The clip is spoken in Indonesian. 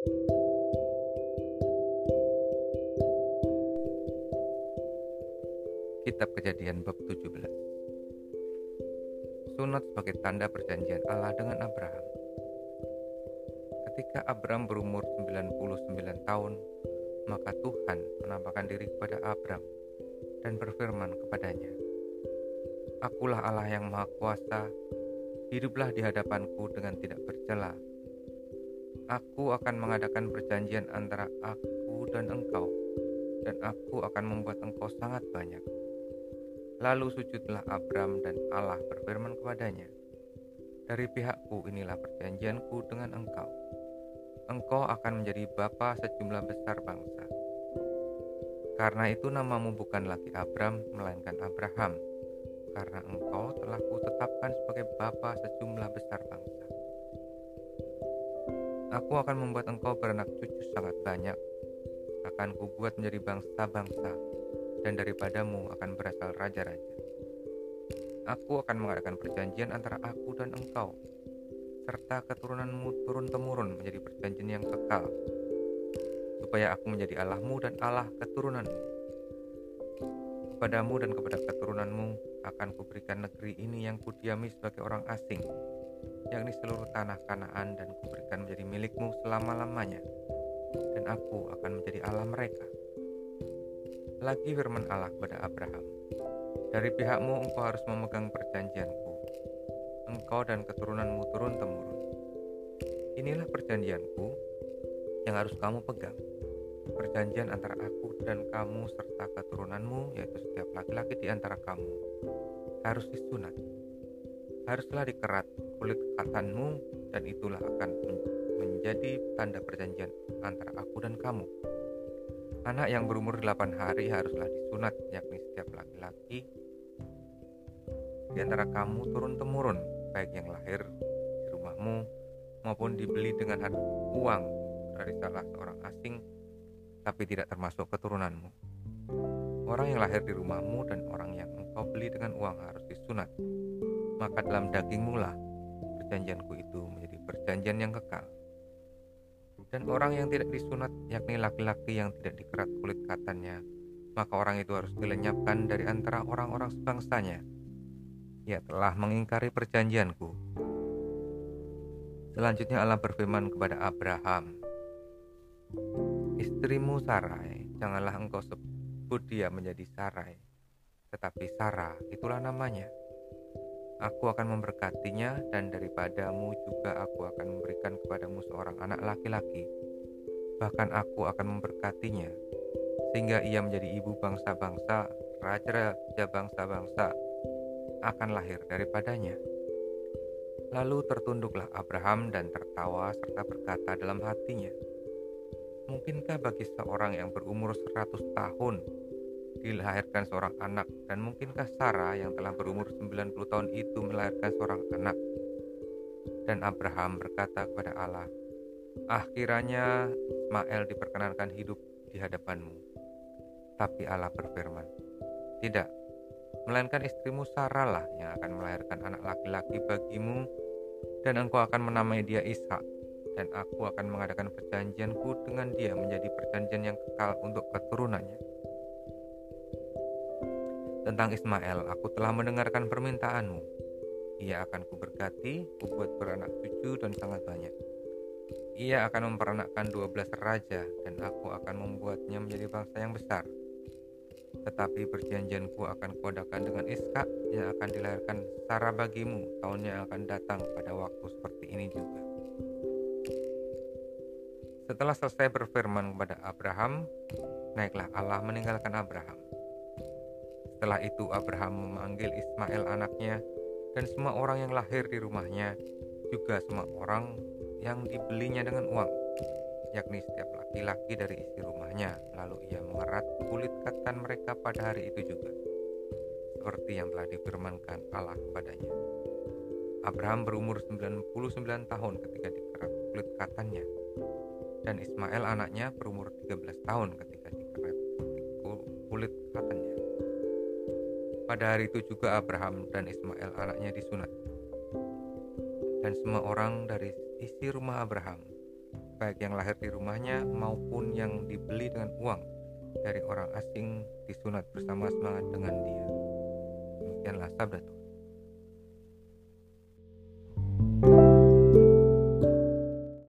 Kitab Kejadian bab 17 Sunat sebagai tanda perjanjian Allah dengan Abraham. Ketika Abraham berumur 99 tahun Maka Tuhan menampakkan diri kepada Abraham Dan berfirman kepadanya Akulah Allah yang Maha Kuasa Hiduplah di hadapanku dengan tidak bercela Aku akan mengadakan perjanjian antara aku dan engkau dan aku akan membuat engkau sangat banyak. Lalu sujudlah Abram dan Allah berfirman kepadanya, Dari pihakku inilah perjanjianku dengan engkau. Engkau akan menjadi bapa sejumlah besar bangsa. Karena itu namamu bukan lagi Abram, melainkan Abraham, karena engkau telah kutetapkan sebagai bapa sejumlah besar bangsa. Aku akan membuat engkau beranak cucu sangat banyak, akan kubuat menjadi bangsa-bangsa, dan daripadamu akan berasal raja-raja. Aku akan mengadakan perjanjian antara aku dan engkau, serta keturunanmu turun-temurun menjadi perjanjian yang kekal, supaya aku menjadi Allahmu dan Allah keturunanmu. Kepadamu dan kepada keturunanmu akan kuberikan negeri ini yang kudiami sebagai orang asing, yakni seluruh tanah Kanaan dan kuberikan menjadi milikmu selama-lamanya, dan aku akan menjadi Allah mereka. Lagi firman Allah kepada Abraham, Dari pihakmu engkau harus memegang perjanjianku, engkau dan keturunanmu turun-temurun. Inilah perjanjianku yang harus kamu pegang. Perjanjian antara aku dan kamu serta keturunanmu, yaitu setiap laki-laki di antara kamu, harus disunat. Haruslah dikerat kulit katanmu dan itulah akan menjadi tanda perjanjian antara aku dan kamu Anak yang berumur 8 hari haruslah disunat, yakni setiap laki-laki di antara kamu turun-temurun, baik yang lahir di rumahmu maupun dibeli dengan uang dari salah seorang asing, tapi tidak termasuk keturunanmu. Orang yang lahir di rumahmu dan orang yang engkau beli dengan uang harus disunat. Maka dalam dagingmu lah. Perjanjianku itu menjadi perjanjian yang kekal. Dan orang yang tidak disunat yakni laki-laki yang tidak dikerat kulit katanya maka orang itu harus dilenyapkan dari antara orang-orang sebangsanya. Ia telah mengingkari perjanjianku. Selanjutnya Allah berfirman kepada Abraham istrimu Sarai janganlah engkau sebut dia menjadi Sarai tetapi Sarah itulah namanya Aku akan memberkatinya dan daripadamu juga aku akan memberikan kepadamu seorang anak laki-laki. Bahkan aku akan memberkatinya sehingga ia menjadi ibu bangsa-bangsa, raja-raja bangsa-bangsa akan lahir daripadanya. Lalu tertunduklah Abraham dan tertawa serta berkata dalam hatinya, Mungkinkah bagi seorang yang berumur 100 tahun dilahirkan seorang anak dan mungkinkah Sarah yang telah berumur 90 tahun itu melahirkan seorang anak? Dan Abraham berkata kepada Allah, Ah kiranya Ismail diperkenankan hidup di hadapanmu. Tapi Allah berfirman, Tidak, melainkan istrimu Sarah lah yang akan melahirkan anak laki-laki bagimu dan engkau akan menamai dia Ishak dan aku akan mengadakan perjanjianku dengan dia menjadi perjanjian yang kekal untuk keturunannya tentang Ismail, aku telah mendengarkan permintaanmu. Ia akan kuberkati, kubuat beranak cucu dan sangat banyak. Ia akan memperanakkan dua belas raja dan aku akan membuatnya menjadi bangsa yang besar. Tetapi perjanjianku akan kuadakan dengan Iskak yang akan dilahirkan Sarah bagimu tahun yang akan datang pada waktu seperti ini juga. Setelah selesai berfirman kepada Abraham, naiklah Allah meninggalkan Abraham. Setelah itu Abraham memanggil Ismail anaknya dan semua orang yang lahir di rumahnya, juga semua orang yang dibelinya dengan uang, yakni setiap laki-laki dari isi rumahnya. Lalu ia mengerat kulit katan mereka pada hari itu juga, seperti yang telah difirmankan Allah kepadanya. Abraham berumur 99 tahun ketika dikerat kulit katannya, dan Ismail anaknya berumur 13 tahun ketika dikerat kulit katannya. Pada hari itu juga Abraham dan Ismail anaknya disunat. Dan semua orang dari isi rumah Abraham baik yang lahir di rumahnya maupun yang dibeli dengan uang dari orang asing disunat bersama semangat dengan dia. Demikianlah sabda Tuhan.